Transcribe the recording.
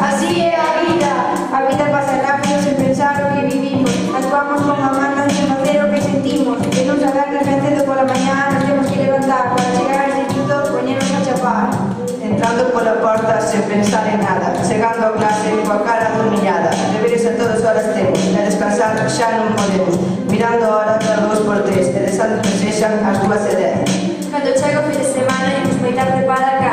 Así é a vida. A vida pasa rápido sin pensar o que vivimos. Actuamos con a mano de facer o que sentimos. Que non saber que cedo pola mañá nos temos que levantar para chegar ao instituto poñernos a chapar. Entrando pola porta sin pensar en nada. Chegando a clase coa cara dormillada. Deberes a todas horas temos. E descansar xa non podemos. Mirando a hora para dous por tres. E desando que sexan as dúas e dez. Cando chega fin de semana e nos moitar preparar